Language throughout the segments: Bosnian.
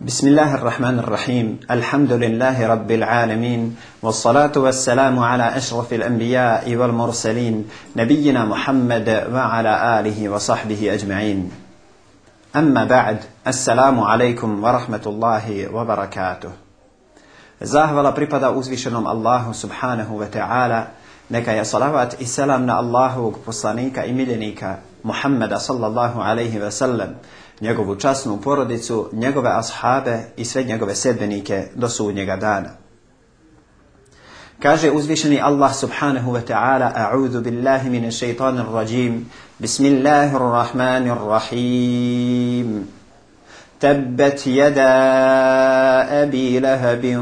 بسم الله الرحمن الرحيم الحمد لله رب العالمين والصلاة والسلام على أشرف الأنبياء والمرسلين نبينا محمد وعلى آله وصحبه أجمعين أما بعد السلام عليكم ورحمة الله وبركاته Zahvala pripada uzvišenom Allahu subhanahu wa ta'ala, neka صلوات السلام الله selam na محمد صلى الله عليه وسلم njegovu časnu porodicu, njegove ashabe i sve njegove sedbenike do sudnjega dana. Kaže uzvišeni Allah subhanahu wa ta'ala A'udhu billahi mine shaitanir rajim Bismillahirrahmanirrahim Tabbat yada abi lahabin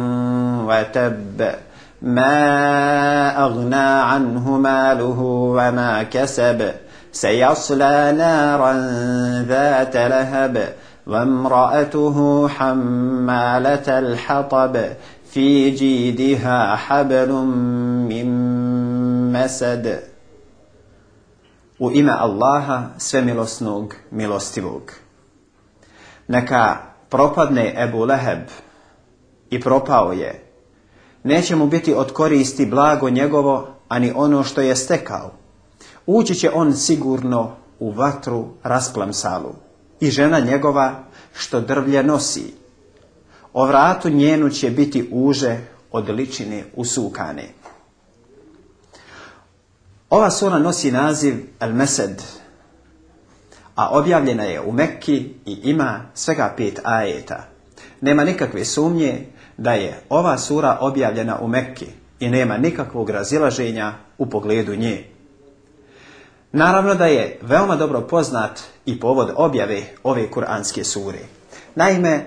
wa tabb Ma agna anhu maluhu wa ma kasab سيصلى نارا ذات لهب وامرأته حمالة الحطب في جيدها حبل من مسد U ime Allaha, milosnog, milostivog. Neka propadne Ebu Leheb i propao je. Neće mu biti od koristi blago njegovo, ani ono što je stekao ući će on sigurno u vatru rasplamsalu i žena njegova što drvlje nosi. O vratu njenu će biti uže od ličine usukane. Ova sura nosi naziv El Mesed, a objavljena je u Mekki i ima svega pet ajeta. Nema nikakve sumnje da je ova sura objavljena u Mekki i nema nikakvog razilaženja u pogledu nje. Naravno da je veoma dobro poznat i povod objave ove kuranske sure. Naime,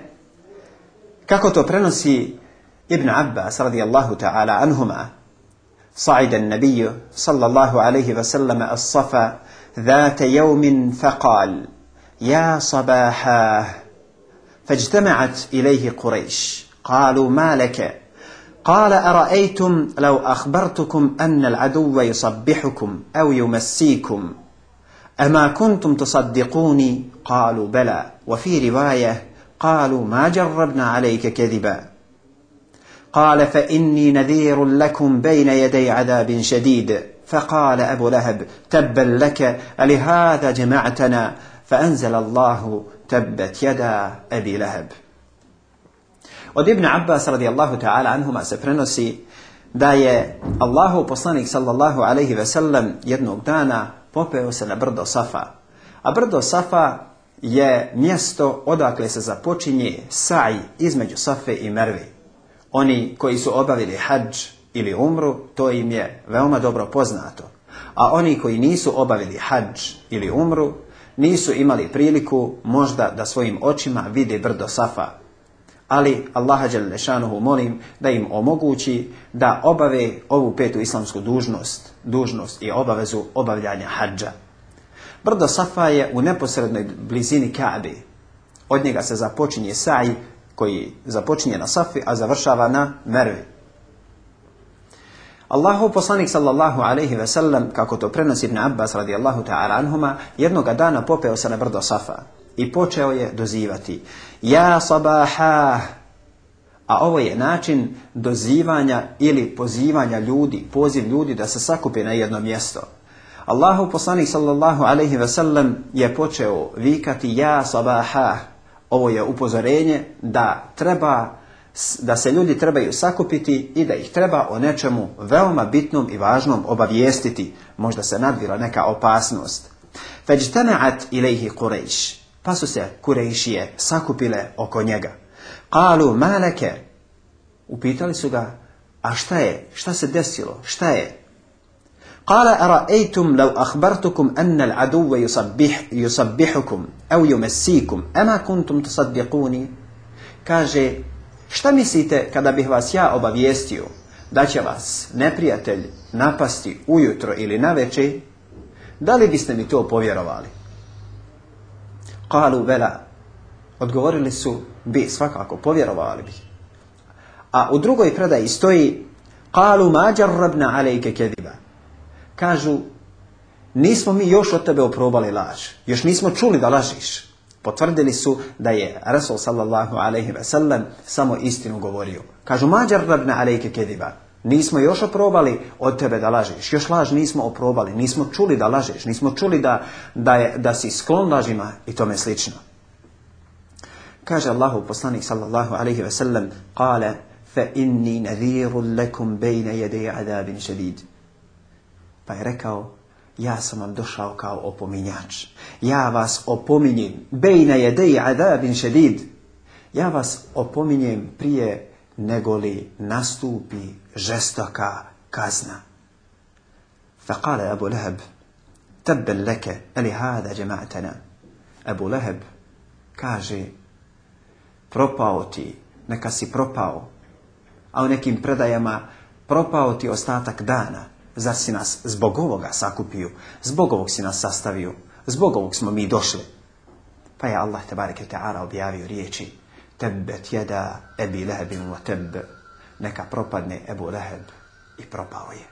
kako to prenosi Ibn Abbas radijallahu ta'ala anhuma, Sa'idan nabiju sallallahu alaihi wa عليه as-safa ذات يوم فقال يا صباحاه فاجتمعت إليه قريش قالوا ما لك؟ قال أرأيتم لو أخبرتكم أن العدو يصبحكم أو يمسيكم أما كنتم تصدقوني قالوا بلى وفي رواية قالوا ما جربنا عليك كذبا قال فإني نذير لكم بين يدي عذاب شديد فقال أبو لهب تبا لك ألهذا جمعتنا فأنزل الله تبت يدا أبي لهب Od Ibn Abbas radijallahu ta'ala anhuma se prenosi da je Allahu poslanik sallallahu alaihi ve sellem jednog dana popeo se na brdo Safa. A brdo Safa je mjesto odakle se započinje saj između Safe i Mervi. Oni koji su obavili hađ ili umru, to im je veoma dobro poznato. A oni koji nisu obavili hađ ili umru, nisu imali priliku možda da svojim očima vide brdo Safa ali Allaha Đelešanuhu molim da im omogući da obave ovu petu islamsku dužnost, dužnost i obavezu obavljanja hadža. Brdo Safa je u neposrednoj blizini Kaabe. Od njega se započinje saj koji započinje na Safi, a završava na Mervi. Allahu poslanik sallallahu alaihi ve sellem, kako to prenosi Ibn Abbas radijallahu ta'ala anhuma, jednoga dana popeo se na brdo Safa i počeo je dozivati. Ja sabaha. A ovo je način dozivanja ili pozivanja ljudi, poziv ljudi da se sakupi na jedno mjesto. Allahu poslanik sallallahu alaihi ve sellem je počeo vikati ja sabaha. Ovo je upozorenje da treba da se ljudi trebaju sakupiti i da ih treba o nečemu veoma bitnom i važnom obavijestiti. Možda se nadvila neka opasnost. Feđtena'at ilaihi Quraysh. Pa su se kurejšije sakupile oko njega. Kalu, maleke. Upitali su ga, a šta je? Šta se desilo? Šta je? Kala ejtum, lau ahbartukum ennel aduve yusabbihukum au yumesikum, ema kuntum tusaddiquni. Kaže, šta mislite kada bih vas ja obavijestio da će vas neprijatelj napasti ujutro ili na večer? Da li biste mi to povjerovali? Kalu vela. Odgovorili su bi, svakako, povjerovali bi. A u drugoj predaji stoji Kalu mađar rabna alejke kediba. Kažu, nismo mi još od tebe oprobali laž. Još nismo čuli da lažiš. Potvrdili su da je Rasul sallallahu alaihi ve sellem samo istinu govorio. Kažu, mađar rabna alejke kediba. Nismo još oprobali od tebe da lažeš. Još laž nismo oprobali. Nismo čuli da lažeš. Nismo čuli da, da, je, da si sklon lažima i tome slično. Kaže Allahu poslanik sallallahu alaihi ve sellem Kale fe inni nadhiru lekum bejne jedeja adabin šedid. Pa je rekao ja sam vam došao kao opominjač. Ja vas opominjem. Bejne jede adabin šedid. Ja vas opominjem prije negoli nastupi žestoka kazna. Abu Leheb لهب leke leke hada džematena. Abu Leheb kaže propao ti, neka si propao, a u nekim predajama propao ti ostatak dana, zar si nas zbog ovoga sakupio, zbog ovog si nas sastavio, zbog ovog smo mi došli. Pa je Allah te ara objavio riječi Tebet jeda ebi lehebin wa teb. Neka propadne Ebu Leheb i propao je.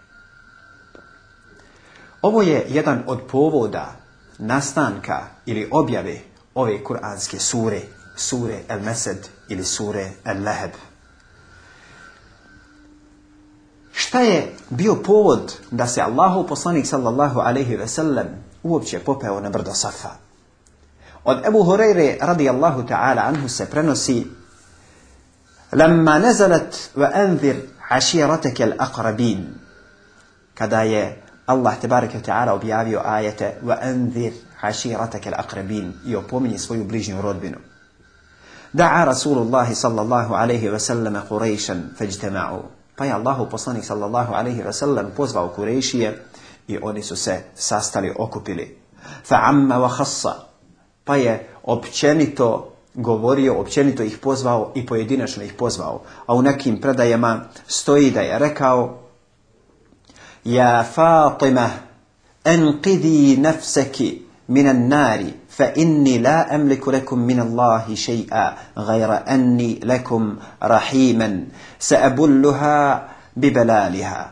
Ovo je jedan od povoda nastanka ili objave ove kuranske sure, sure El Mesed ili sure El Leheb. Šta je bio povod da se Allahu poslanik sallallahu alaihi ve sellem uopće popeo na brdo Safa? Od Ebu Hureyre radijallahu ta'ala anhu se prenosi Lemma nezalet ve enzir aširatekel akrabin Kada je Allah tebareke ta'ala objavio ajete ve enzir aširatekel akrabin i opomeni svoju bližnju rodbinu Da'a Rasulullah sallallahu alaihi wa selleme Kurejšan feđtema'u Pa je Allahu poslanik sallallahu alaihi wa sallam pozvao Kurejšije i oni su se sastali, okupili. Fa'amma wa khassa pa je općenito govorio, općenito ih pozvao i pojedinačno ih pozvao. A u nekim predajama stoji da je rekao Ja Fatima, enqidi nafseki minan nari, fa inni la emliku lekum min Allahi še'a, gajra anni lekum rahimen, se abulluha belaliha.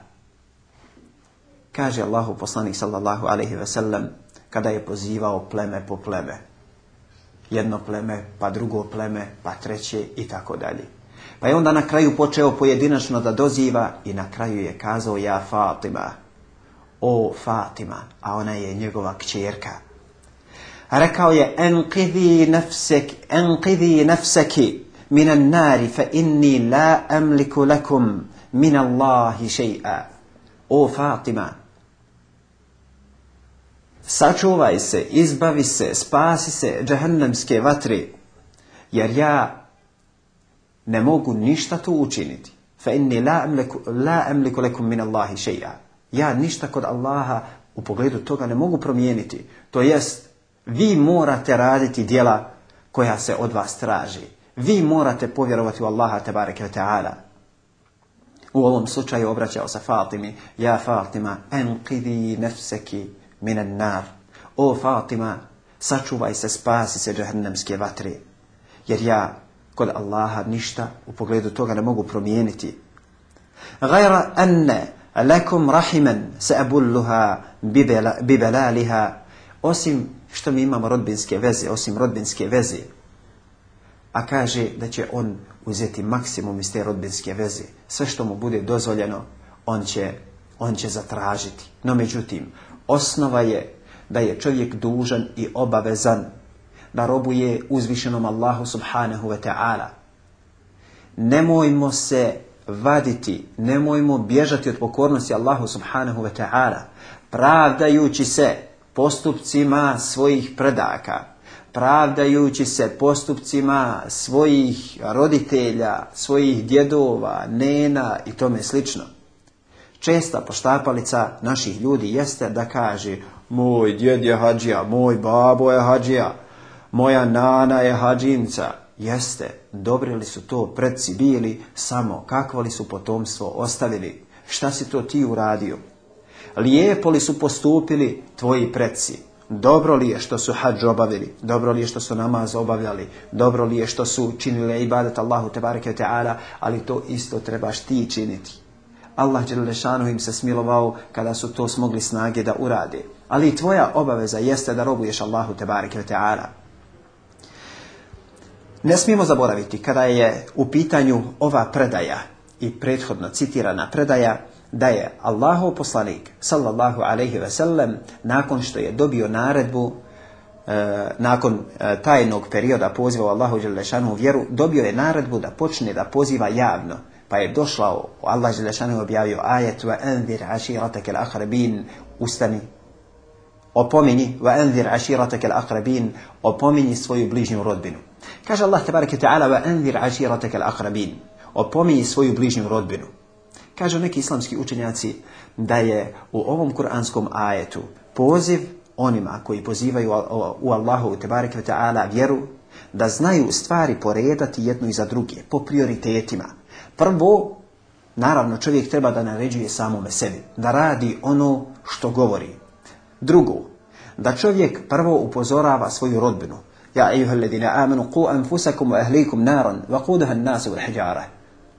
Kaže Allahu poslanik sallallahu alaihi ve sellem kada je pozivao pleme po pleme jedno pleme, pa drugo pleme, pa treće i tako dalje. Pa je onda na kraju počeo pojedinačno da doziva i na kraju je kazao ja Fatima, o Fatima, a ona je njegova kćerka. rekao je enqidhi nafsek, enqidhi nafseki minan nari fa inni la amliku lakum min Allahi O Fatima, sačuvaj se, izbavi se, spasi se džahannamske vatre, jer ja ne mogu ništa tu učiniti. Fa inni la amliku, la amliku lekum min Allahi šeja. Ja ništa kod Allaha u pogledu toga ne mogu promijeniti. To jest, vi morate raditi djela koja se od vas traži. Vi morate povjerovati u Allaha tebareke ta'ala. U ovom slučaju obraćao se Fatimi. Ja Fatima, enqidi nefseki minan nar. O Fatima, sačuvaj se, spasi se džahnemske vatre. Jer ja kod Allaha ništa u pogledu toga ne mogu promijeniti. Gajra enne lekum rahimen se abulluha bibelaliha. Osim što mi imamo rodbinske veze, osim rodbinske veze. A kaže da će on uzeti maksimum iz te rodbinske veze. Sve što mu bude dozvoljeno, on će, on će zatražiti. No međutim, Osnova je da je čovjek dužan i obavezan da robuje uzvišenom Allahu subhanahu wa ta'ala. Nemojmo se vaditi, nemojmo bježati od pokornosti Allahu subhanahu wa ta'ala, pravdajući se postupcima svojih predaka, pravdajući se postupcima svojih roditelja, svojih djedova, nena i tome slično. Česta poštapalica naših ljudi jeste da kaže moj djed je hađija, moj babo je hađija, moja nana je hađinca. Jeste, dobri li su to preci bili, samo kakvo li su potomstvo ostavili, šta si to ti uradio? Lijepo li su postupili tvoji predci? Dobro li je što su hađ obavili? Dobro li je što su namaz obavljali? Dobro li je što su činili ibadat Allahu te ta'ala? Ali to isto trebaš ti činiti. Allah Đelešanu im se smilovao kada su to smogli snage da urade. Ali i tvoja obaveza jeste da robuješ Allahu Tebareke Teala. Ne smijemo zaboraviti kada je u pitanju ova predaja i prethodno citirana predaja da je Allahov poslanik sallallahu alaihi ve sellem nakon što je dobio naredbu e, nakon e, tajnog perioda pozivao Allahu Đelešanu vjeru dobio je naredbu da počne da poziva javno pa je došla, Allah Želešanu objavio ajet wa anzir aširatak ustani, opomini, wa anzir aširatak al svoju bližnju rodbinu. Kaže Allah tabaraka ta'ala wa anzir aširatak al akrabin, svoju bližnju rodbinu. Kažu neki islamski učenjaci da je u ovom kuranskom ajetu poziv onima koji pozivaju u Allahu tabaraka ta'ala vjeru da znaju stvari poredati jednu iza druge po prioritetima Prvo, naravno čovjek treba da naređuje samome sebi, da radi ono što govori. Drugo, da čovjek prvo upozorava svoju rodbinu. Ja ejuha amanu ku anfusakum wa ahlikum naran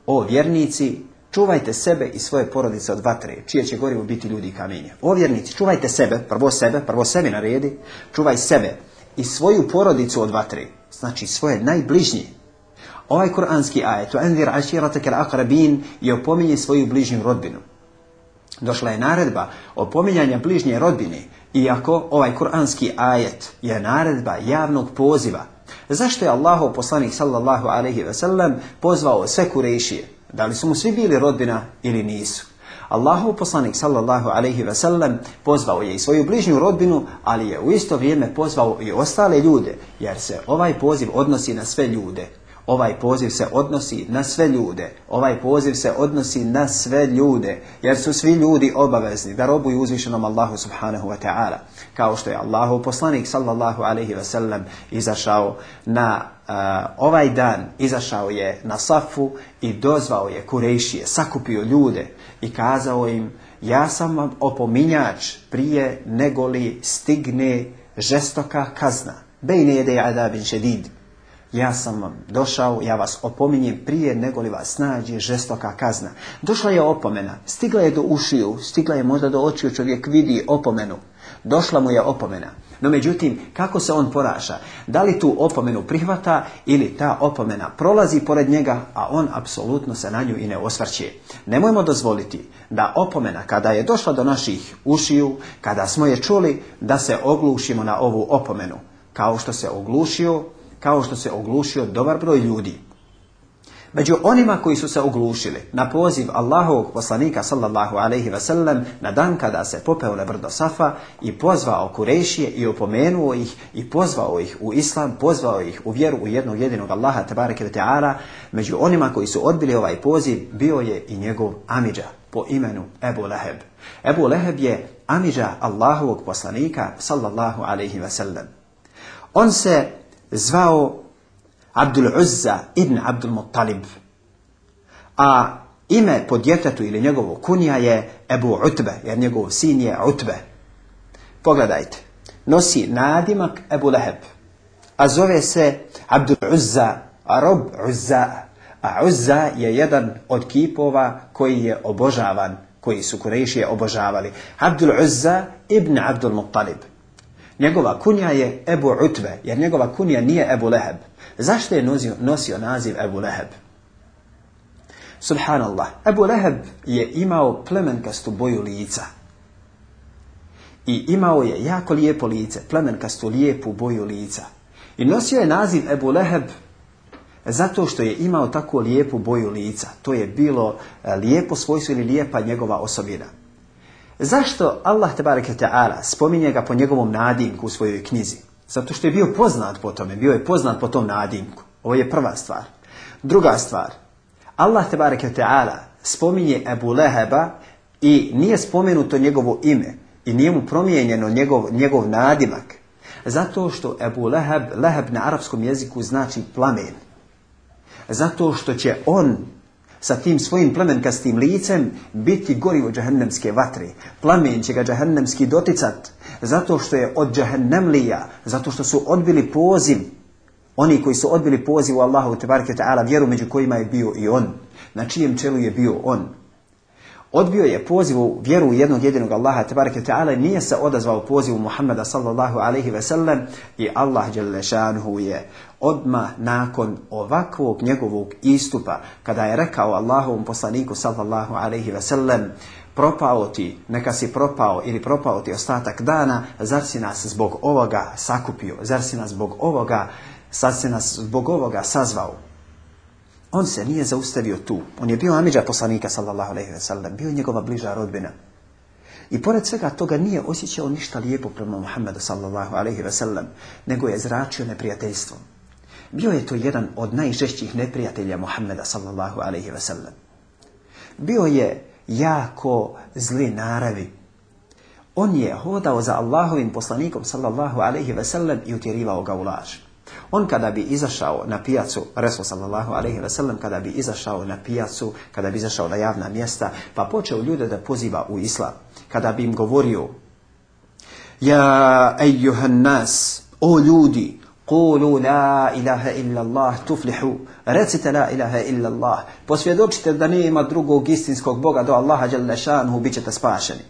O vjernici, čuvajte sebe i svoje porodice od vatre, čije će gorivo biti ljudi i kamenje. O vjernici, čuvajte sebe, prvo sebe, prvo sebi naredi, čuvaj sebe i svoju porodicu od vatre, znači svoje najbližnje. Ovaj kuranski ajet, uanzir aširataka al Akrabin je opominje svoju bližnju rodbinu. Došla je naredba opominjanja bližnje rodbine, iako ovaj kuranski ajet je naredba javnog poziva. Zašto je Allahov poslanik sallallahu alaihi ve sellem pozvao sve kurejšije? Da li su mu svi bili rodbina ili nisu? Allahov poslanik sallallahu alaihi ve sellem pozvao je i svoju bližnju rodbinu, ali je u isto vrijeme pozvao i ostale ljude, jer se ovaj poziv odnosi na sve ljude, Ovaj poziv se odnosi na sve ljude. Ovaj poziv se odnosi na sve ljude. Jer su svi ljudi obavezni da robuju uzvišenom Allahu subhanahu wa ta'ala. Kao što je Allahu poslanik sallallahu alaihi wa sallam izašao na eh, ovaj dan. Izašao je na safu i dozvao je kurejšije. Sakupio ljude i kazao im ja sam vam opominjač prije negoli stigne žestoka kazna. Bejne jede adabin šedid ja sam vam došao, ja vas opominjem prije nego li vas nađe žestoka kazna. Došla je opomena, stigla je do ušiju, stigla je možda do očiju, čovjek vidi opomenu. Došla mu je opomena. No međutim, kako se on poraša? Da li tu opomenu prihvata ili ta opomena prolazi pored njega, a on apsolutno se na nju i ne osvrće? Nemojmo dozvoliti da opomena kada je došla do naših ušiju, kada smo je čuli, da se oglušimo na ovu opomenu. Kao što se oglušio kao što se oglušio dobar broj ljudi. Među onima koji su se oglušili na poziv Allahovog poslanika sallallahu alaihi wasallam na dan kada se popeo na brdo Safa i pozvao Kurešije i opomenuo ih i pozvao ih u Islam, pozvao ih u vjeru u jednog jedinog Allaha tabareke ta'ala, među onima koji su odbili ovaj poziv bio je i njegov Amidža po imenu Ebu Leheb. Ebu Leheb je Amidža Allahovog poslanika sallallahu alaihi wasallam. On se zvao Abdul Uzza ibn Abdul Muttalib. A ime po djetetu ili njegovog kunija je Ebu Utbe, jer njegov sin je Utbe. Pogledajte, nosi nadimak Ebu Leheb, a zove se Abdul Uzza, a rob Uzza. A Uzza je jedan od kipova koji je obožavan, koji su kurejši obožavali. Abdul Uzza ibn Abdul Muttalib. Njegova kunja je Ebu Utve, jer njegova kunja nije Ebu Leheb. Zašto je nosio, nosio naziv Ebu Leheb? Subhanallah, Ebu Leheb je imao plemenkastu boju lica. I imao je jako lijepo lice, plemenkastu lijepu boju lica. I nosio je naziv Ebu Leheb zato što je imao tako lijepu boju lica. To je bilo e, lijepo svojstvo ili lijepa njegova osobina. Zašto Allah tebareke ta'ala spominje ga po njegovom nadimku u svojoj knjizi? Zato što je bio poznat po tome, bio je poznat po tom nadimku. Ovo je prva stvar. Druga stvar, Allah tebareke ta'ala spominje Ebu Leheba i nije spomenuto njegovo ime i nije mu promijenjeno njegov, njegov nadimak. Zato što Ebu Leheb, Leheb na arapskom jeziku znači plamen. Zato što će on sa tim svojim plemenkastim licem biti gori od džahennemske vatre. Plamen će ga džahennemski doticat zato što je od džahennemlija, zato što su odbili poziv. Oni koji su odbili poziv u Allahu te ta'ala vjeru među kojima je bio i on. Na čijem čelu je bio on. Odbio je pozivu vjeru u jednog jedinog Allaha tabaraka ta'ala nije se odazvao pozivu Muhammeda sallallahu alaihi ve sellem i Allah djelešanhu je odma nakon ovakvog njegovog istupa kada je rekao Allahovom poslaniku sallallahu alaihi ve sellem propao ti, neka si propao ili propao ti ostatak dana, zar si nas zbog ovoga sakupio, zar si nas zbog ovoga, sad si nas zbog ovoga sazvao. On se nije zaustavio tu. On je bio Amidža poslanika, sallallahu alaihi ve sellem, bio njegova bliža rodbina. I pored svega toga nije osjećao ništa lijepo prema Muhammedu, sallallahu alaihi ve sellem, nego je zračio neprijateljstvo. Bio je to jedan od najžešćih neprijatelja Muhammeda, sallallahu alaihi ve sellem. Bio je jako zli naravi. On je hodao za Allahovim poslanikom, sallallahu alaihi ve sellem, i utjerivao ga u laž. On kada bi izašao na pijacu, Resul sallallahu alaihi ve sellem, kada bi izašao na pijacu, kada bi izašao na javna mjesta, pa počeo ljude da poziva u islam. Kada bi im govorio, Ja nas, o ljudi, Kulu la ilaha illallah tuflihu. Recite la ilaha illallah. Posvjedočite da ima drugog istinskog Boga do Allaha Đalešanhu, bit ćete spašeni.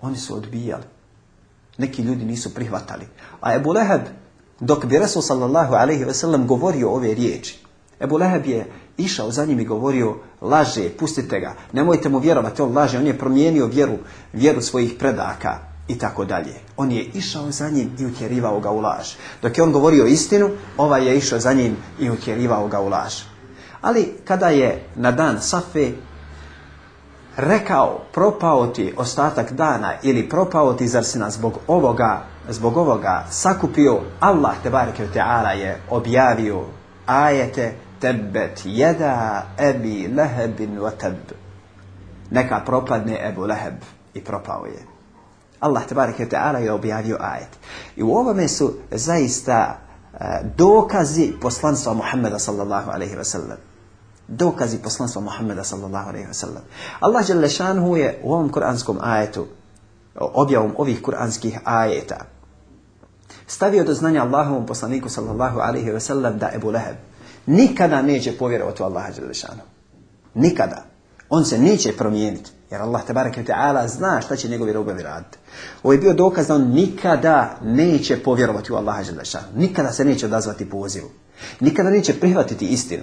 Oni su odbijali. Neki ljudi nisu prihvatali. A Ebu Leheb dok bi Rasul sallallahu alaihi ve sellem govorio ove riječi, Ebu Leheb je išao za njim i govorio, laže, pustite ga, nemojte mu vjerovati, on laže, on je promijenio vjeru, vjeru svojih predaka i tako dalje. On je išao za njim i utjerivao ga u laž. Dok je on govorio istinu, ovaj je išao za njim i utjerivao ga u laž. Ali kada je na dan Safe rekao propao ti ostatak dana ili propao ti zar si nas zbog ovoga zbog ovoga sakupio, Allah te bareke je objavio ajete tebet jeda ebi lehebin vateb. Neka propadne Ebu Leheb i propao je. Allah te bareke je objavio ajet. I u ovome su zaista e, dokazi poslanstva Muhammeda sallallahu alaihi ve sellem. Dokazi poslanstva Muhammeda sallallahu alaihi ve sallam Allah je u ovom kuranskom ajetu objavom ovih kuranskih ajeta stavio do znanja Allahovom poslaniku sallallahu alaihi ve sellem da Ebu Leheb nikada neće povjerovati u Allaha Đelešanu. Nikada. On se neće promijeniti. Jer Allah te ala zna šta će njegovi robovi raditi. Ovo je bio dokaz da on nikada neće povjerovati u Allaha Đelešanu. Nikada se neće odazvati pozivu. Nikada neće prihvatiti istinu.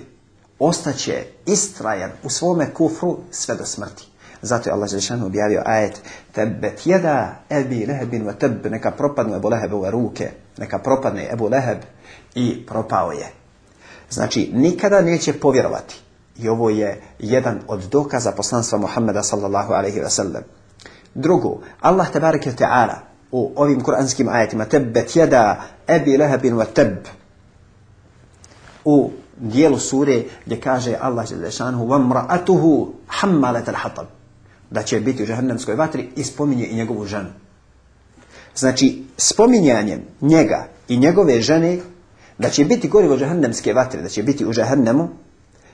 Ostaće istrajan u svome kufru sve do smrti. Zato je Allah Želešanu objavio ajet Tebet jeda ebi lehebin wa teb Neka propadnu Ebu Lehebove ruke Neka propadne Ebu Leheb I propao je Znači nikada neće povjerovati I ovo je jedan od dokaza poslanstva Muhammeda sallallahu alaihi ve sallam Drugo, Allah tebareke ta'ala u ovim kuranskim ajetima Tebet jeda ebi lehebin wa teb u dijelu sure gdje kaže Allah atuhu hammalet al-hatab da će biti u džahannamskoj vatri i spominje i njegovu ženu. Znači, spominjanjem njega i njegove žene da će biti gorivo džahannamske vatri da će biti u žahnemu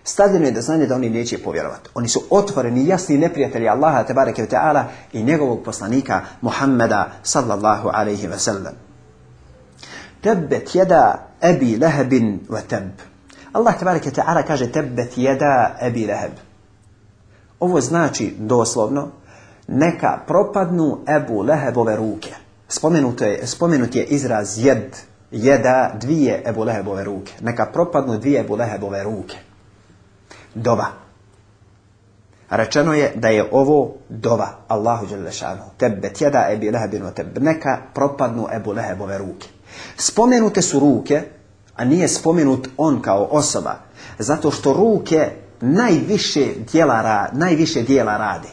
stavljeno je da znanje da oni neće povjerovati. Oni su otvoreni, jasni neprijatelji Allaha Tebareke ve i njegovog poslanika Muhammeda sallallahu alaihi ve sellem. Tebet jeda ebi lehebin wa teb. Allah Tebareke ve kaže tebet jeda ebi leheb. Ovo znači doslovno neka propadnu Ebu Lehebove ruke. Spomenut je, spomenut je izraz jed, jeda dvije Ebu Lehebove ruke. Neka propadnu dvije Ebu Lehebove ruke. Dova. Rečeno je da je ovo dova Allahu lešanu. Tebet jeda Ebi lehebino teb. Neka propadnu Ebu Lehebove ruke. Spomenute su ruke, a nije spomenut on kao osoba. Zato što ruke najviše dijela, najviše dijela rade.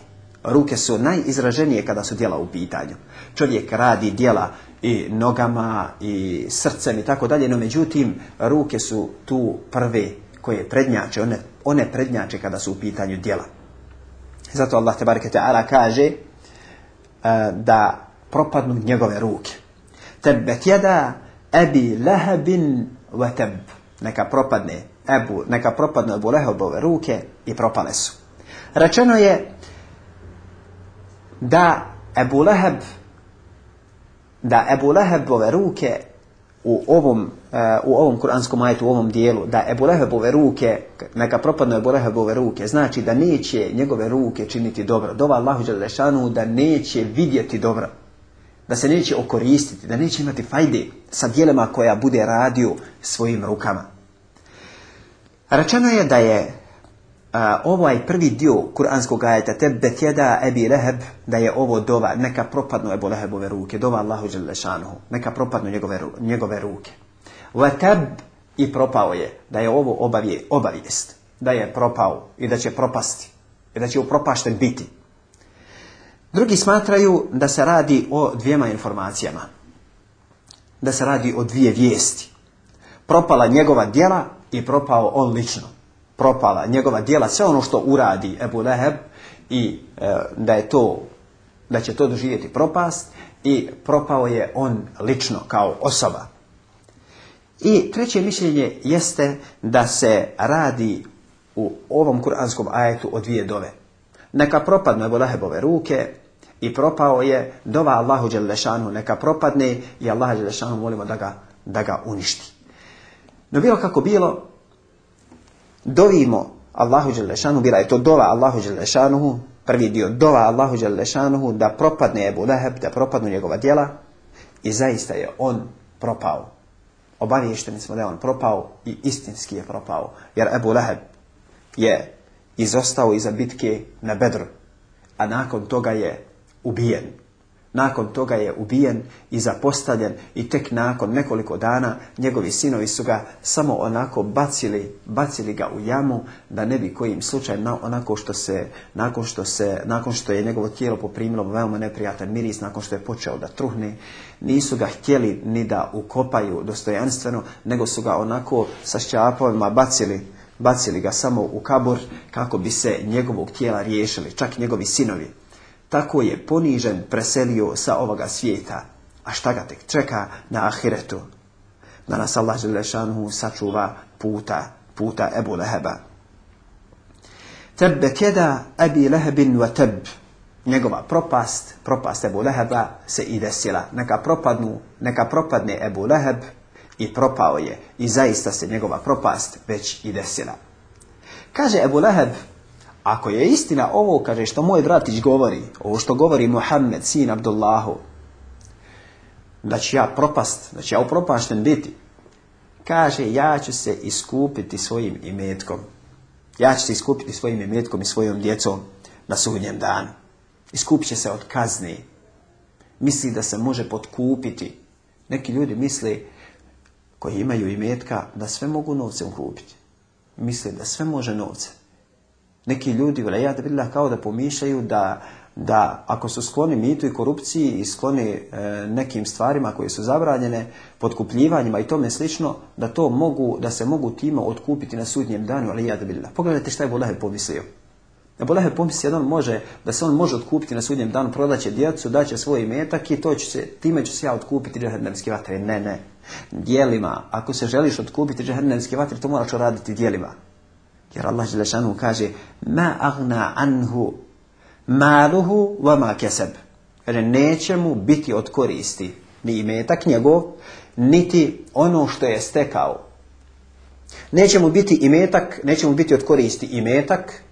Ruke su najizraženije kada su dijela u pitanju. Čovjek radi dijela i nogama i srcem i tako dalje, no međutim ruke su tu prve koje prednjače, one, one prednjače kada su u pitanju dijela. Zato Allah te ta'ala kaže eh, da propadnu njegove ruke. Tebet jeda ebi lehabin vateb. Neka propadne Ebu, neka propadne Ebu Lehebove ruke i propale su. Rečeno je da Ebu Leheb da Ebu Lehebove ruke u ovom, e, u ovom kuranskom majetu u ovom dijelu, da Ebu Lehebove ruke, neka propadnu Ebu Lehebove ruke, znači da neće njegove ruke činiti dobro. Dova Allahu Đalešanu da neće vidjeti dobro, da se neće okoristiti, da neće imati fajde sa dijelima koja bude radio svojim rukama. Rečeno je da je ovaj prvi dio kuranskog ajeta te betjeda ebi leheb da je ovo dova, neka propadnu ebu lehebove ruke, dova Allahu neka propadnu njegove, njegove ruke. Leteb i propao je, da je ovo obavije, obavijest, da je propao i da će propasti i da će propašten biti. Drugi smatraju da se radi o dvijema informacijama, da se radi o dvije vijesti. Propala njegova djela i propao on lično. Propala njegova djela, sve ono što uradi Ebu Leheb i e, da je to, da će to doživjeti propast i propao je on lično kao osoba. I treće mišljenje jeste da se radi u ovom kuranskom ajetu o dvije dove. Neka propadne Ebu Lehebove ruke i propao je dova Allahu Đelešanu. Neka propadne i Allahu Đelešanu molimo da ga, da ga uništi. No bilo kako bilo, dovimo Allahu Đelešanu, bila je to dova Allahu Đelešanuhu, prvi dio dova Allahu Đelešanuhu, da propadne Ebu Leheb, da propadnu njegova djela, i zaista je on propao. Obaviješteni smo da je on propao i istinski je propao. Jer Ebu Leheb je izostao iza bitke na Bedru, a nakon toga je ubijen. Nakon toga je ubijen i zapostavljen i tek nakon nekoliko dana njegovi sinovi su ga samo onako bacili, bacili ga u jamu da ne bi kojim slučajem onako što se, nakon što se, nakon što je njegovo tijelo poprimilo veoma neprijatan miris, nakon što je počeo da truhne, nisu ga htjeli ni da ukopaju dostojanstveno, nego su ga onako sa šćapovima bacili bacili ga samo u kabor kako bi se njegovog tijela riješili, čak njegovi sinovi tako je ponižen preselio sa ovoga svijeta. A šta ga tek čeka na ahiretu? Da nas Allah Želešanu sačuva puta, puta Ebu Leheba. Tebbe keda Ebi Lehebin wa teb. Njegova propast, propast Ebu Leheba se i desila. Neka, propadnu, neka propadne Ebu Leheb i propao je. I zaista se njegova propast već i desila. Kaže Ebu Leheb, ako je istina ovo, kaže, što moj bratić govori, ovo što govori Muhammed, sin Abdullahu, da ću ja propast, da ću ja upropašten biti, kaže, ja ću se iskupiti svojim imetkom. Ja ću se iskupiti svojim imetkom i svojom djecom na sudnjem danu. Iskupit će se od kazni. Misli da se može potkupiti. Neki ljudi misli, koji imaju imetka, da sve mogu novce kupiti. Misli da sve može novce. Neki ljudi, te billah, kao da pomišljaju da, da ako su skloni mitu i korupciji i skloni e, nekim stvarima koje su zabranjene, podkupljivanjima i tome slično, da to mogu, da se mogu tima otkupiti na sudnjem danu, ja billah. Pogledajte šta je Bolahe pomislio. Bolahe pomislio da on može, da se on može otkupiti na sudnjem danu, prodaće djecu, daće svoj imetak i to će se, time ću se ja otkupiti vatre. Ne, ne. Dijelima. Ako se želiš otkupiti džahannamske vatre, to moraš raditi dijelima. Jer Allah Želešanu kaže ma agna anhu maluhu wa ma keseb. neće mu biti od koristi ni imetak njegov, niti ono što je stekao. Neće mu biti imetak, neće mu biti od koristi imetak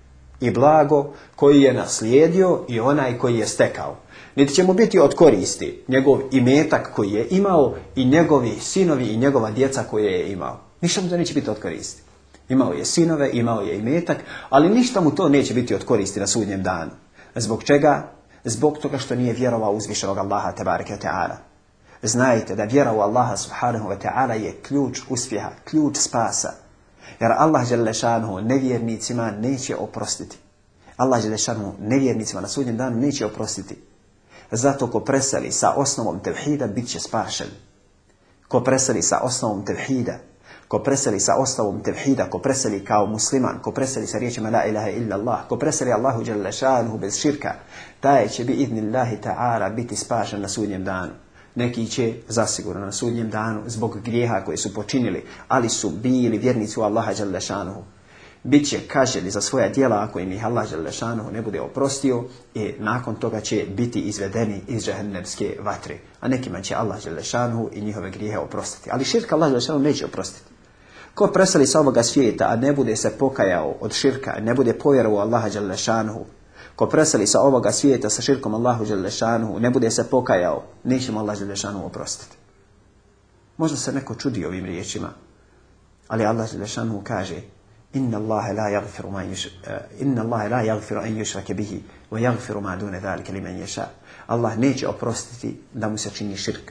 i blago koji je naslijedio i onaj koji je stekao. Niti će mu biti od koristi njegov imetak koji je imao i njegovi sinovi i njegova djeca koje je imao. Ništa mu to neće biti od koristi. Imao je sinove, imao je i metak, ali ništa mu to neće biti od koristi na sudnjem danu. Zbog čega? Zbog toga što nije vjerovao uzvišenog Allaha tabaraka ta'ala. Znajte da vjera u Allaha subhanahu wa ta'ala je ključ uspjeha, ključ spasa. Jer Allah Đelešanhu nevjernicima neće oprostiti. Allah Đelešanhu nevjernicima na sudnjem danu neće oprostiti. Zato ko preseli sa osnovom tevhida bit će spašen. Ko preseli sa osnovom tevhida ko preseli sa ostavom tevhida, ko preseli kao musliman, ko preseli sa riječima la ilaha illa Allah, ko preseli Allahu šanuhu bez širka, taj će bi Allahi ta'ala biti spašen na sudnjem danu. Neki će zasigurno na sudnjem danu zbog grijeha koji su počinili, ali su bili vjernici u Allaha šanuhu. Biće kaželi za svoja djela ako im ih Allah šanuhu ne bude oprostio i nakon toga će biti izvedeni iz džahennemske vatre. A nekima će Allah šanuhu i njihove grijehe oprostiti. Ali širka Allah šanuhu neće oprostiti. Ko preseli sa ovoga svijeta, a ne bude se pokajao od širka, ne bude povjerovao Allaha Đalešanhu, ko preseli sa ovoga svijeta sa širkom Allahu Đalešanhu, ne bude se pokajao, mu Allah Đalešanhu oprostiti. Možda se neko čudi ovim riječima, ali Allah Đalešanhu kaže Inna Allahe la jagfiru ma eh, inna la en yushrake bihi, wa jagfiru ma dune dhali limen ješa. Allah neće oprostiti da mu se čini širk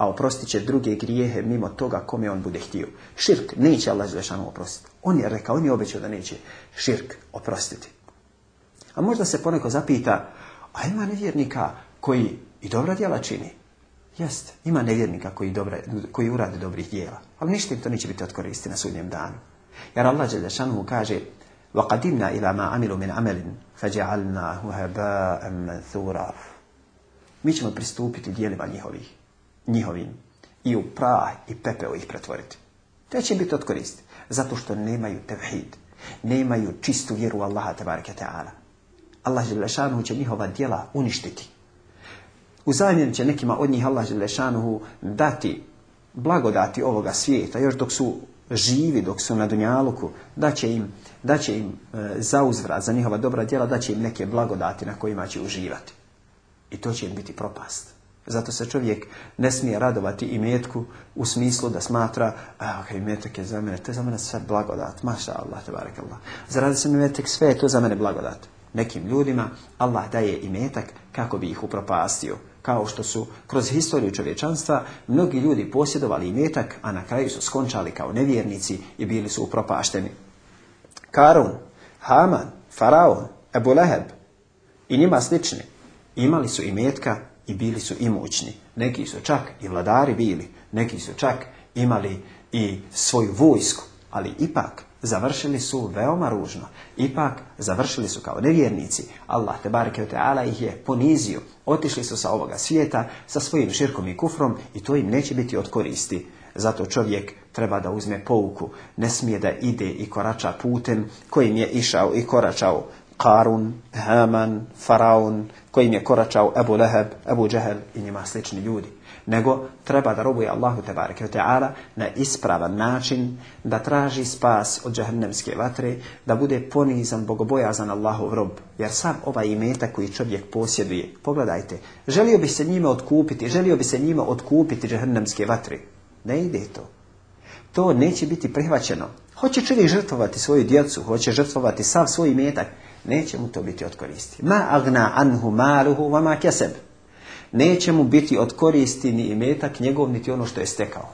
a oprostit će druge grijehe mimo toga kome on bude htio. Širk neće Allah Želešanu oprostiti. On je rekao, on je obećao da neće širk oprostiti. A možda se poneko zapita, a ima nevjernika koji i dobra djela čini. Jest, ima nevjernika koji, dobra, koji urade dobrih djela. Ali ništa im to neće biti odkoristi na sudnjem danu. Jer Allah Želešanu mu kaže, وَقَدِمْنَا إِلَى مَا عَمِلُوا مِنْ عَمَلٍ Mi ćemo pristupiti djelima njihovih njihovim i u prah i pepeo ih pretvoriti. Te će biti od koristi, zato što nemaju tevhid, nemaju čistu vjeru Allaha tabaraka ta'ala. Allah će njihova djela uništiti. U zamjenu će nekima od njih Allah dati blagodati ovoga svijeta, još dok su živi, dok su na Dunjaluku, da će im, da će im e, za njihova dobra djela, da će im neke blagodati na kojima će uživati. I to će im biti propast. Zato se čovjek ne smije radovati i metku u smislu da smatra a, ok, metak je za mene, to je za mene sve blagodat, maša Allah, tabarak Allah. Zaradi se mi metak, sve je to za mene blagodat. Nekim ljudima Allah daje imetak metak kako bi ih upropastio. Kao što su kroz historiju čovječanstva mnogi ljudi posjedovali i metak, a na kraju su skončali kao nevjernici i bili su upropašteni. Karun, Haman, Faraon, Ebu Leheb i njima slični imali su imetka i bili su imućni. Neki su čak i vladari bili, neki su čak imali i svoju vojsku, ali ipak završili su veoma ružno. Ipak završili su kao nevjernici. Allah te bareke ala ih je ponizio. Otišli su sa ovoga svijeta sa svojim širkom i kufrom i to im neće biti od koristi. Zato čovjek treba da uzme pouku. Ne smije da ide i korača putem kojim je išao i koračao Karun, Haman, Faraon, kojim je koračao Ebu Leheb, Ebu Džehel i njima slični ljudi. Nego treba da robuje Allahu Tebareke Teala na ispravan način, da traži spas od džahnemske vatre, da bude ponizan, bogobojazan Allahov rob. Jer sam ovaj imeta koji čovjek posjeduje, pogledajte, želio bi se njime otkupiti, želio bi se njima otkupiti džahnemske vatre. Ne ide to. To neće biti prihvaćeno. Hoće čovjek žrtvovati svoju djecu, hoće žrtvovati sav svoj imetak, neće mu to biti od koristi. Ma agna anhu maluhu ma keseb. Neće mu biti od koristi ni imetak njegov, niti ono što je stekao.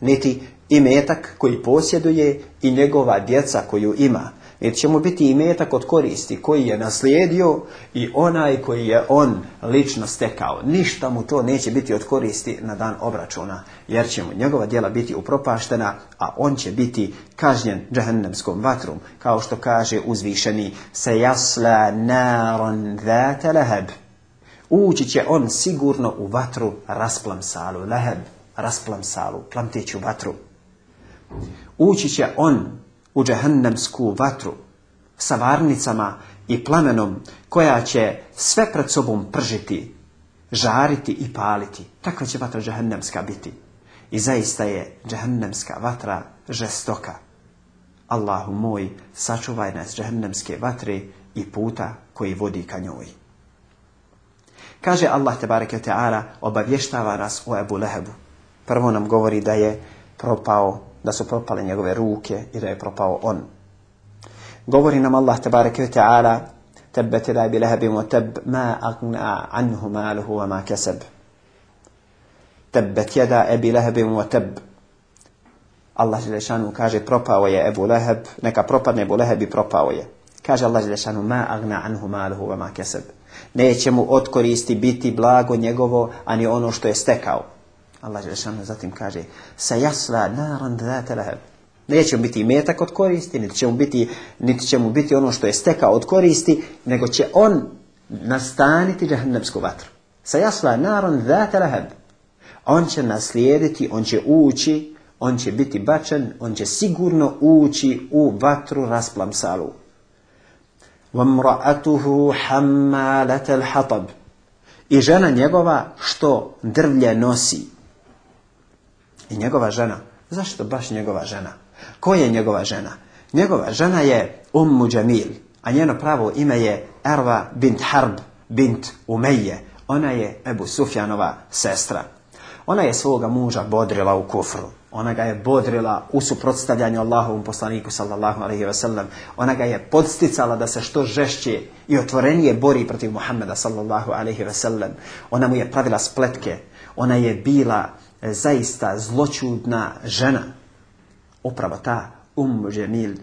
Niti imetak koji posjeduje i njegova djeca koju ima jer će mu biti i od koristi koji je naslijedio i onaj koji je on lično stekao. Ništa mu to neće biti od koristi na dan obračuna, jer će mu njegova djela biti upropaštena, a on će biti kažnjen džahennemskom vatrom, kao što kaže uzvišeni se jasla naron leheb. Ući će on sigurno u vatru rasplamsalu lahab, rasplamsalu, plamteću vatru. Ući će on u džehennemsku vatru sa varnicama i plamenom koja će sve pred sobom pržiti, žariti i paliti. Takva će vatra džehennemska biti. I zaista je džehennemska vatra žestoka. Allahu moj, sačuvaj nas džehennemske vatre i puta koji vodi ka njoj. Kaže Allah tebareke teara obavještava nas o Ebu Lehebu. Prvo nam govori da je propao da su propale njegove ruke i da je propao on. Govori nam Allah te wa ta'ala تبت لا Ma ma anhu maluhu wa ma keseb tebe تبت ebi lehebim لهب teb Allah Želešanu kaže propao je Ebu Leheb, neka propadne Ebu Leheb i propao je. Kaže Allah Želešanu ma agna anhu maluhu wa ma keseb. Neće mu od biti blago njegovo, ani ono što je stekao. Allah zatim kaže sa jasla naran dhata lahab. Neće mu biti metak od koristi, niti će, mu biti, niti biti ono što je stekao od koristi, nego će on nastaniti džahnemsku vatru. Sa jasla naran dhata lahab. On će naslijediti, on će ući, on će biti bačen, on će sigurno ući u vatru rasplamsalu. وَمْرَأَتُهُ حَمَّالَتَ الْحَطَبِ I žena njegova što drvlje nosi. I njegova žena. Zašto baš njegova žena? Ko je njegova žena? Njegova žena je Ummu Džamil, a njeno pravo ime je Erva bint Harb bint Umeje. Ona je Ebu Sufjanova sestra. Ona je svoga muža bodrila u kufru. Ona ga je bodrila u suprotstavljanju Allahovom poslaniku sallallahu alaihi ve sellem. Ona ga je podsticala da se što žešće i otvorenije bori protiv Muhammeda sallallahu alaihi ve sellem. Ona mu je pravila spletke. Ona je bila E, zaista zločudna žena. Upravo ta Um Jamil,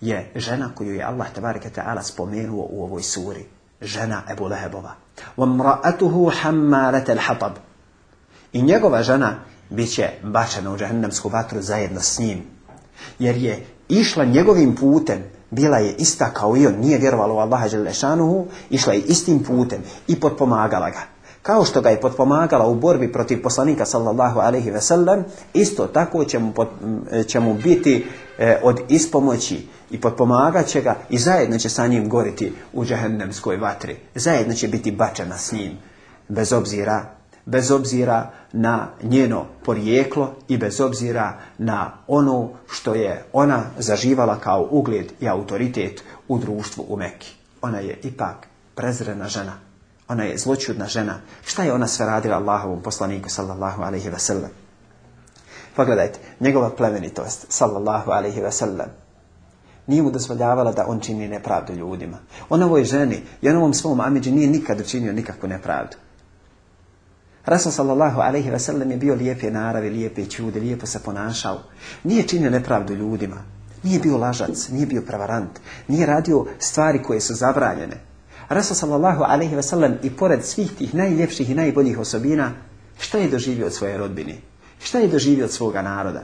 je žena koju je Allah tabaraka ta'ala spomenuo u ovoj suri. Žena Ebu Lehebova. وَمْرَأَتُهُ حَمَّارَةَ الْحَطَبُ I njegova žena bit će bačena u džahannamsku vatru zajedno s njim. Jer je išla njegovim putem, bila je ista kao i on, nije vjerovala u Allaha Đelešanuhu, išla je istim putem i potpomagala ga. Kao što ga je potpomagala u borbi protiv poslanika sallallahu alaihi ve sellem, isto tako će mu, e, će mu biti e, od ispomoći i potpomagat će ga i zajedno će sa njim goriti u džahennemskoj vatri. Zajedno će biti bačena s njim, bez obzira bez obzira na njeno porijeklo i bez obzira na ono što je ona zaživala kao ugled i autoritet u društvu u Meki. Ona je ipak prezrena žena ona je zločudna žena. Šta je ona sve radila Allahovom poslaniku sallallahu alaihi ve sellem? Pogledajte, njegova plemenitost sallallahu alaihi ve sellem nije mu dozvoljavala da on čini nepravdu ljudima. On ovoj ženi i on ovom svom amidži nije nikad učinio nikakvu nepravdu. Rasul sallallahu alaihi ve je bio lijepe naravi, lijepe čude, lijepo se ponašao. Nije činio nepravdu ljudima. Nije bio lažac, nije bio prevarant. Nije radio stvari koje su zabranjene. Rasul sallallahu alaihi wasallam i pored svih tih najljepših i najboljih osobina, šta je doživio od svoje rodbine? Šta je doživio od svoga naroda?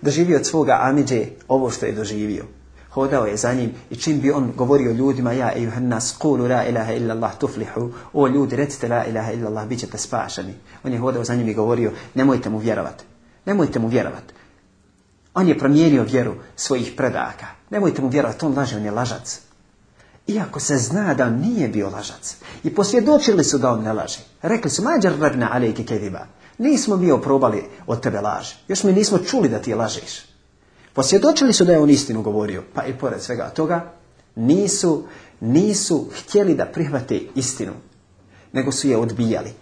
Doživio od svoga Amidže ovo što je doživio. Hodao je za njim i čim bi on govorio ljudima, ja i juhanna skulu la ilaha illallah tuflihu, o ljudi, recite la ilaha illallah, bit ćete spašani. On je hodao za njim i govorio, nemojte mu vjerovati, nemojte mu vjerovati. On je promijenio vjeru svojih predaka. Nemojte mu vjerovat, on laže, on je lažac. Iako se zna da on nije bio lažac. I posvjedočili su da on ne laži. Rekli su, mađar vrna alejke kediba. Nismo mi oprobali od tebe laž. Još mi nismo čuli da ti lažiš. Posvjedočili su da je on istinu govorio. Pa i pored svega toga nisu, nisu htjeli da prihvate istinu. Nego su je odbijali.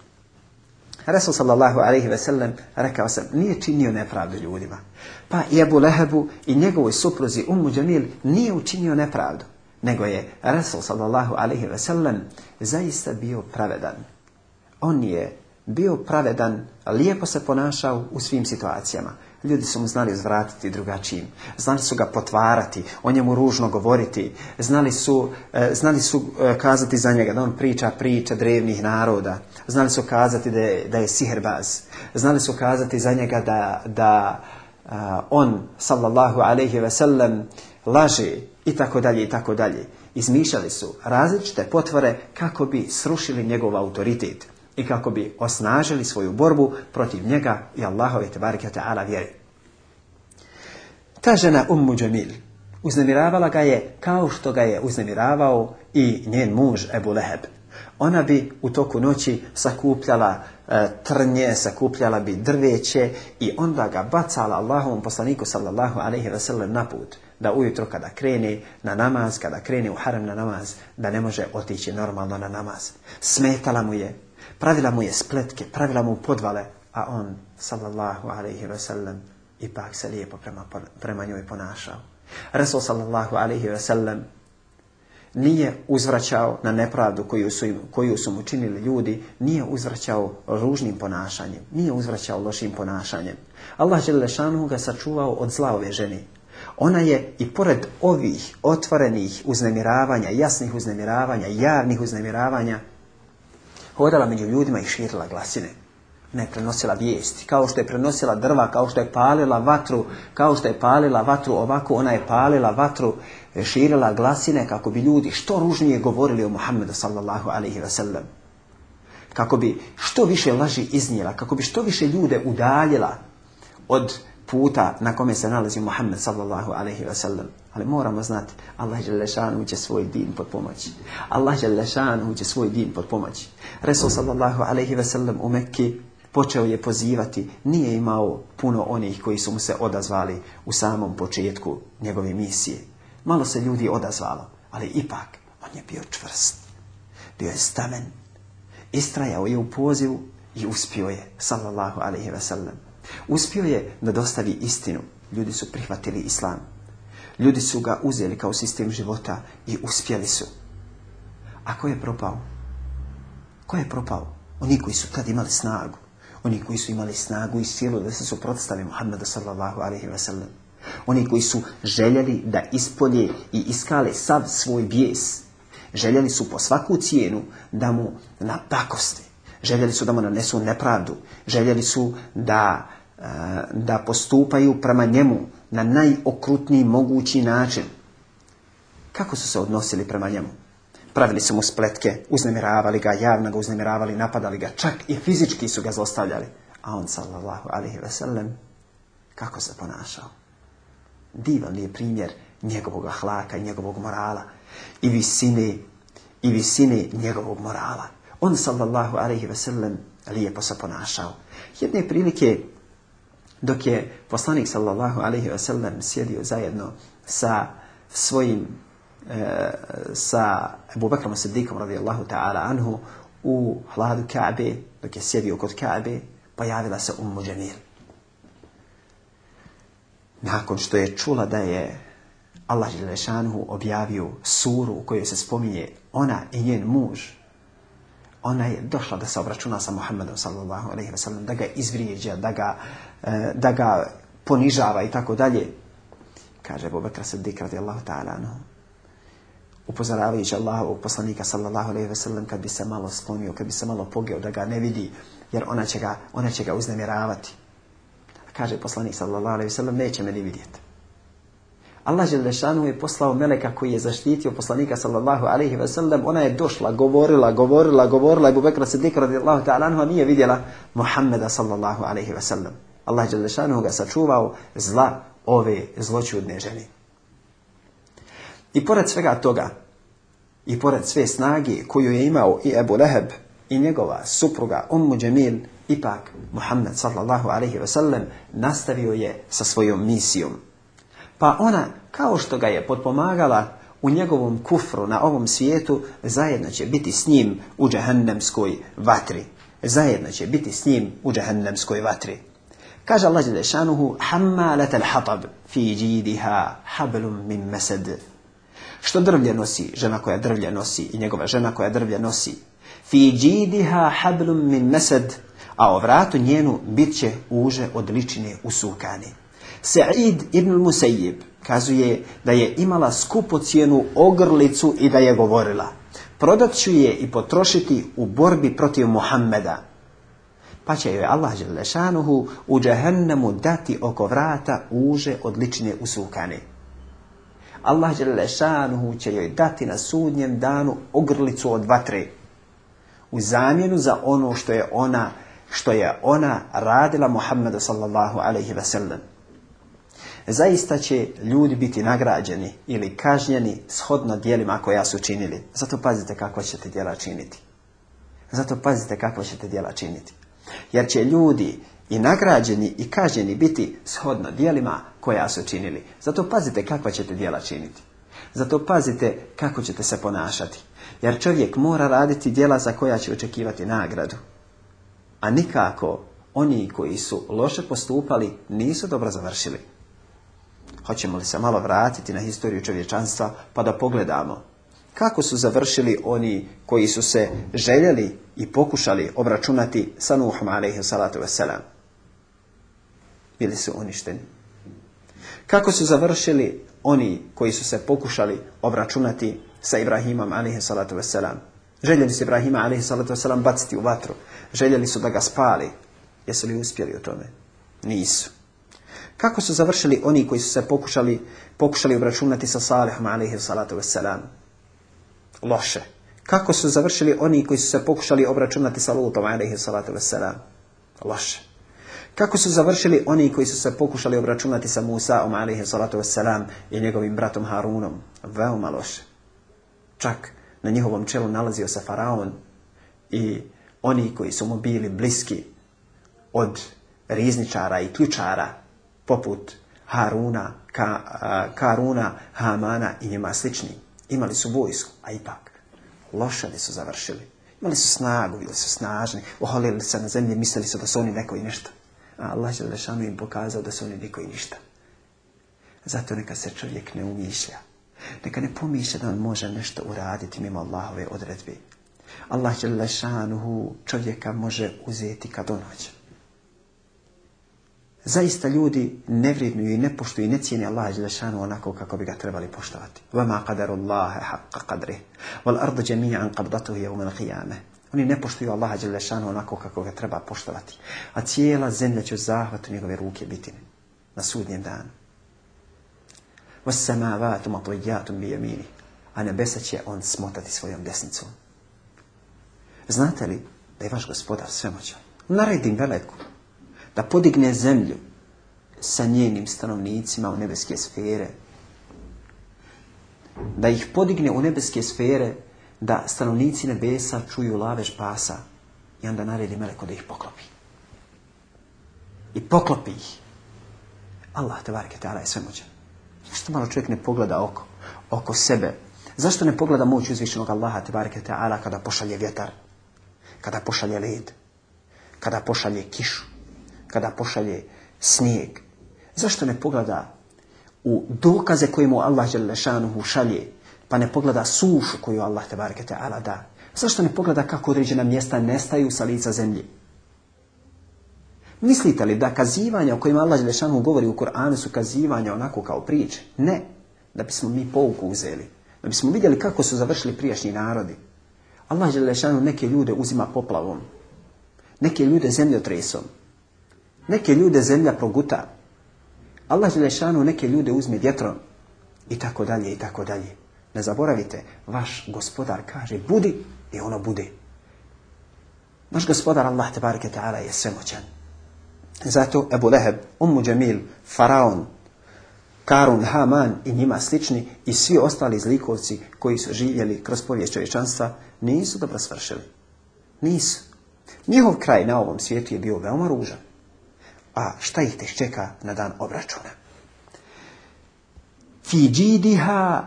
Resul sallallahu alaihi ve sellem rekao sam, nije činio nepravdu ljudima. Pa i Ebu Lehebu i njegovoj supruzi Ummu nije učinio nepravdu nego je Rasul sallallahu alaihi ve sellem zaista bio pravedan. On je bio pravedan, lijepo se ponašao u svim situacijama. Ljudi su mu znali zvratiti drugačijim, znali su ga potvarati, o njemu ružno govoriti, znali su, e, znali su e, kazati za njega da on priča priče drevnih naroda, znali su kazati da je, da je siherbaz, znali su kazati za njega da, da on, sallallahu alaihi ve sellem, laži, i tako dalje i tako dalje. Izmišljali su različite potvore kako bi srušili njegov autoritet i kako bi osnažili svoju borbu protiv njega i Allahove tebareke ta'ala vjeri. Ta žena Ummu Džemil uznemiravala ga je kao što ga je uznemiravao i njen muž Ebu Leheb. Ona bi u toku noći sakupljala e, trnje, sakupljala bi drveće i onda ga bacala Allahovom poslaniku sallallahu alaihi wasallam na put da ujutro kada krene na namaz, kada krene u harem na namaz, da ne može otići normalno na namaz. Smetala mu je, pravila mu je spletke, pravila mu podvale, a on, sallallahu alaihi ve sellem, ipak se lijepo prema, prema njoj ponašao. Resul sallallahu alaihi ve sellem nije uzvraćao na nepravdu koju su, im, koju su mu činili ljudi, nije uzvraćao ružnim ponašanjem, nije uzvraćao lošim ponašanjem. Allah Đelešanu ga sačuvao od zla ove ženi, ona je i pored ovih otvorenih uznemiravanja, jasnih uznemiravanja, javnih uznemiravanja, hodala među ljudima i širila glasine. Ne prenosila vijesti. Kao što je prenosila drva, kao što je palila vatru, kao što je palila vatru ovako, ona je palila vatru, e, širila glasine kako bi ljudi što ružnije govorili o Muhammedu sallallahu alaihi wasallam. Kako bi što više laži iznijela, kako bi što više ljude udaljila od puta na kome se nalazi Muhammed sallallahu alaihi wa sallam. Ali moramo znati, Allah će svoj din pod pomoć. Allah lešan će svoj din pod pomoć. Resul sallallahu alaihi wa sallam u Mekki počeo je pozivati, nije imao puno onih koji su mu se odazvali u samom početku njegove misije. Malo se ljudi odazvalo, ali ipak on je bio čvrst, bio je stamen, istrajao je u pozivu i uspio je, sallallahu alaihi wa sallam. Uspio je da dostavi istinu. Ljudi su prihvatili islam. Ljudi su ga uzeli kao sistem života i uspjeli su. A ko je propao? Ko je propao? Oni koji su tad imali snagu. Oni koji su imali snagu i silu da se suprotstave Muhammedu sallallahu alaihi wa sallam. Oni koji su željeli da ispolje i iskale sav svoj bijes. Željeli su po svaku cijenu da mu napakoste. Željeli su da mu nanesu nepravdu. Željeli su da Eh, da postupaju prema njemu na najokrutniji mogući način. Kako su se odnosili prema njemu? Pravili su mu spletke, uznemiravali ga, javno ga uznemiravali, napadali ga, čak i fizički su ga zlostavljali. A on, sallallahu alaihi sellem, kako se ponašao? Divan je primjer njegovog hlaka i njegovog morala i visine, i visine njegovog morala. On, sallallahu alaihi sellem, lijepo se ponašao. Jedne prilike dok je poslanik sallallahu alaihi wasallam sjedio zajedno sa svojim e, sa Abu Bakrom Siddiqom radijallahu ta'ala anhu u hladu Ka'be, dok je sjedio kod Ka'be, pojavila se Ummu Jamil Nakon što je čula da je Allah Želešanhu objavio suru u kojoj se spominje ona i njen muž, ona je došla da se obračuna sa Muhammedom sallallahu ve sellem da ga izvrijeđa, da ga, e, da ga ponižava i tako dalje. Kaže Abu Bakr Siddiq radijallahu ta'ala no. Upozoravajući Allahovog poslanika sallallahu ve sellem kad bi se malo sklonio, kad bi se malo pogeo da ga ne vidi, jer ona će ga, ona će ga uznemiravati. Kaže poslanik sallallahu ve sellem neće me ni vidjeti. Allah Želešanu je poslao meleka koji je zaštitio poslanika sallallahu alaihi ve sellem. Ona je došla, govorila, govorila, govorila. Ebu Bekra Siddiq radijallahu ta'ala nije vidjela Muhammeda sallallahu alaihi ve sellem. Allah Želešanu ga sačuvao zla ove zločudne žene. I pored svega toga, i pored sve snage koju je imao i Ebu Leheb i njegova supruga Ummu Džemil, ipak Muhammed sallallahu alaihi ve sellem nastavio je sa svojom misijom. Pa ona, kao što ga je potpomagala u njegovom kufru na ovom svijetu, zajedno će biti s njim u džahannemskoj vatri. Zajedno će biti s njim u džahannemskoj vatri. Kaže Allah Đelešanuhu, hammalat al hatab, fi džidiha hablum min mesed. Što drvlje nosi, žena koja drvlje nosi i njegova žena koja drvlje nosi. Fi džidiha hablum min mesed, a o vratu njenu bit će uže od ličine usukani. Sa'id ibn al-Musayyib kazuje da je imala skupo cijenu ogrlicu i da je govorila prodat ću je i potrošiti u borbi protiv Muhammeda. Pa će joj Allah Želešanuhu u džahennemu dati oko vrata uže od usukane. Allah Želešanuhu će joj dati na sudnjem danu ogrlicu od vatre u zamjenu za ono što je ona što je ona radila Muhammedu sallallahu alaihi wasallam zaista će ljudi biti nagrađeni ili kažnjeni shodno dijelima koja su činili. Zato pazite kako ćete djela činiti. Zato pazite kako ćete djela činiti. Jer će ljudi i nagrađeni i kažnjeni biti shodno dijelima koja su činili. Zato pazite kakva ćete djela činiti. Zato pazite kako ćete se ponašati. Jer čovjek mora raditi djela za koja će očekivati nagradu. A nikako oni koji su loše postupali nisu dobro završili. Hoćemo li se malo vratiti na historiju čovječanstva pa da pogledamo kako su završili oni koji su se željeli i pokušali obračunati sa Nuhom alaihi salatu wasalam. Bili su uništeni. Kako su završili oni koji su se pokušali obračunati sa Ibrahimom alaihi salatu wasalam. Željeli su Ibrahima alaihi salatu wasalam baciti u vatru. Željeli su da ga spali. Jesu li uspjeli u tome? Nisu. Kako su završili oni koji su se pokušali, pokušali obračunati sa Salihom alaihi salatu Loše. Kako su završili oni koji su se pokušali obračunati sa Lutom alaihi salatu wasalam? Loše. Kako su završili oni koji su se pokušali obračunati sa Musaom alaihi salatu wasalam i njegovim bratom Harunom? Veoma loše. Čak na njihovom čelu nalazio se Faraon i oni koji su mu bili bliski od rizničara i ključara poput Haruna, Ka, Karuna, Hamana i njima slični. Imali su vojsku, a ipak lošali su završili. Imali su snagu, bili su snažni, oholili se na zemlji, mislili su da su oni neko i nešto. A Allah Lešanu im pokazao da su oni neko i ništa. Zato neka se čovjek ne umišlja. Neka ne pomišlja da on može nešto uraditi mimo Allahove odredbi. Allah Lešanu čovjeka može uzeti kad on hoće zaista ljudi ne vrednuju i ne poštuju i ne cijene Allaha Đelešanu onako kako bi ga trebali poštovati. وَمَا قَدَرُ اللَّهَ حَقَّ قَدْرِهِ وَالْأَرْضُ جَمِيعًا قَبْضَتُهُ يَوْمَ الْقِيَامَةِ Oni ne poštuju Allaha Đelešanu onako kako ga treba poštovati. A cijela zemlja će u njegove ruke biti na sudnjem danu. وَسَّمَاوَاتُ مَطْوِيَّاتٌ بِيَمِينِ A nebesa će on smotati svojom desnicom. Znate li da je vaš gospodar svemoćan? Naredim veliku da podigne zemlju sa njenim stanovnicima u nebeske sfere, da ih podigne u nebeske sfere, da stanovnici nebesa čuju lavež pasa i onda naredi meleko da ih poklopi. I poklopi ih. Allah te varke je svemoćan. Zašto malo čovjek ne pogleda oko, oko sebe? Zašto ne pogleda moć uzvišenog Allaha te varke kada pošalje vjetar, kada pošalje led, kada pošalje kišu? kada pošalje snijeg? Zašto ne pogleda u dokaze koje mu Allah Đelešanuhu šalje, pa ne pogleda sušu koju Allah Tebareke ala da? Zašto ne pogleda kako određena mjesta nestaju sa lica zemlje? Mislite li da kazivanja o kojima Allah Đelešanuhu govori u Koranu su kazivanja onako kao priče? Ne. Da bismo mi pouku uzeli. Da bismo vidjeli kako su završili prijašnji narodi. Allah Đelešanuhu neke ljude uzima poplavom. Neke ljude zemljotresom. Neke ljude zemlja proguta. Allah Želešanu neke ljude uzme vjetrom. I tako dalje, i tako dalje. Ne zaboravite, vaš gospodar kaže budi i ono bude. Vaš gospodar Allah tebareke ta'ala je svemoćan. Zato Ebu Leheb, Ummu Faraon, Karun, Haman i njima slični i svi ostali zlikovci koji su živjeli kroz povijest čovječanstva nisu dobro svršili. Nisu. Njihov kraj na ovom svijetu je bio veoma ružan a šta ih tek čeka na dan obračuna. Fi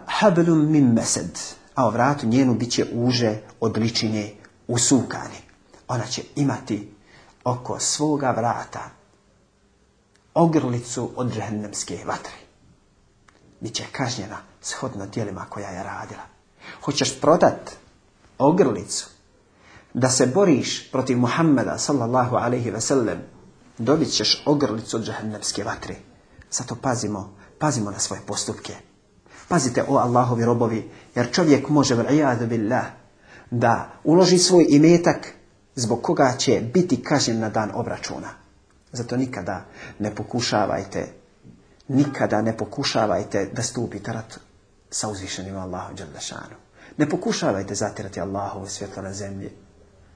hablum min a o vratu njenu bit će uže od ličine usukani. Ona će imati oko svoga vrata ogrlicu od džahnemske vatre. Biće kažnjena shodno tijelima koja je radila. Hoćeš prodat ogrlicu da se boriš protiv Muhammeda sallallahu alaihi ve sellem dobit ćeš ogrlicu od džahannamske vatre. Zato pazimo, pazimo na svoje postupke. Pazite o Allahovi robovi, jer čovjek može, vrajadu billah, da uloži svoj imetak zbog koga će biti kažen na dan obračuna. Zato nikada ne pokušavajte, nikada ne pokušavajte da stupite rat sa uzvišenim Allahom Ne pokušavajte zatirati Allahovo svjetlo na zemlji,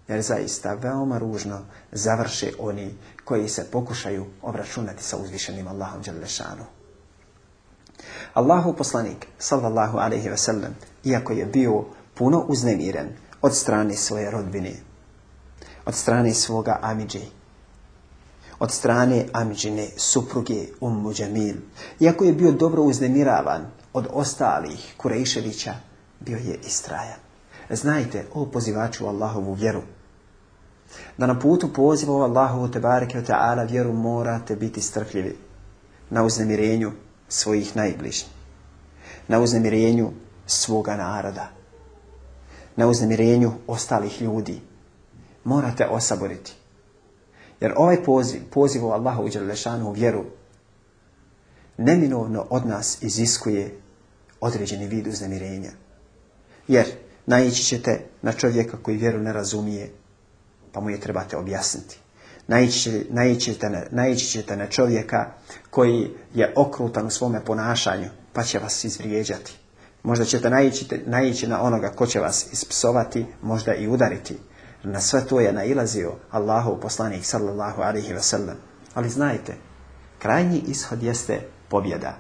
jer zaista veoma ružno završe oni koji se pokušaju obračunati sa uzvišenim Allahom Đalešanu. Allahu poslanik, sallallahu alaihi ve sellem, iako je bio puno uznemiren od strane svoje rodbine, od strane svoga Amidži, od strane Amidžine supruge Ummu Džamil, iako je bio dobro uznemiravan od ostalih Kurejševića, bio je istrajan. Znajte, o pozivaču Allahovu vjeru, da na putu pozivu Allahu te bareke ta'ala vjeru morate biti strpljivi na uznemirenju svojih najbližnjih, na uznemirenju svoga naroda, na uznemirenju ostalih ljudi. Morate osaboriti. Jer ovaj poziv, poziv u Allahu u vjeru neminovno od nas iziskuje određeni vid uznemirenja. Jer naići ćete na čovjeka koji vjeru ne razumije, pa mu je trebate objasniti. Naići ćete na čovjeka koji je okrutan u svome ponašanju, pa će vas izvrijeđati. Možda ćete naići, na onoga ko će vas ispsovati, možda i udariti. Na sve to je nailazio Allahov poslanik sallallahu alaihi wasallam. Ali znajte, krajnji ishod jeste pobjeda.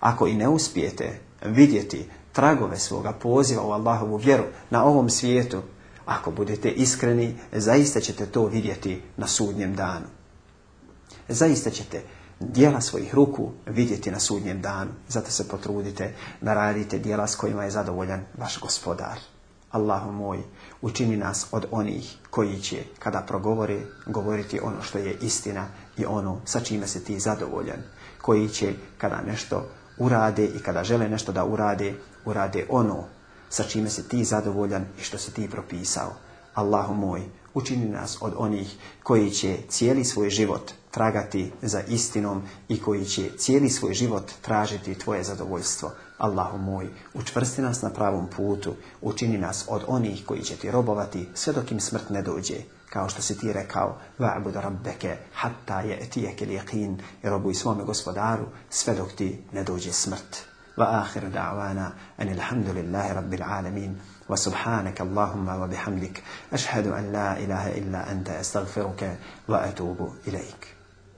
Ako i ne uspijete vidjeti tragove svoga poziva u Allahovu vjeru na ovom svijetu, ako budete iskreni, zaista ćete to vidjeti na sudnjem danu. Zaista ćete dijela svojih ruku vidjeti na sudnjem danu. Zato se potrudite da radite dijela s kojima je zadovoljan vaš gospodar. Allahu moj, učini nas od onih koji će, kada progovori, govoriti ono što je istina i ono sa čime se ti zadovoljan. Koji će, kada nešto urade i kada žele nešto da urade, urade ono sa čime si ti zadovoljan i što si ti propisao. Allahu moj, učini nas od onih koji će cijeli svoj život tragati za istinom i koji će cijeli svoj život tražiti tvoje zadovoljstvo. Allahu moj, učvrsti nas na pravom putu, učini nas od onih koji će ti robovati sve dok im smrt ne dođe. Kao što si ti rekao, va'bud rabbeke hatta je etijekel jeqin, robuj svome gospodaru sve dok ti ne dođe smrt. واخر دعوانا ان الحمد لله رب العالمين وسبحانك اللهم وبحمدك اشهد ان لا اله الا انت استغفرك واتوب اليك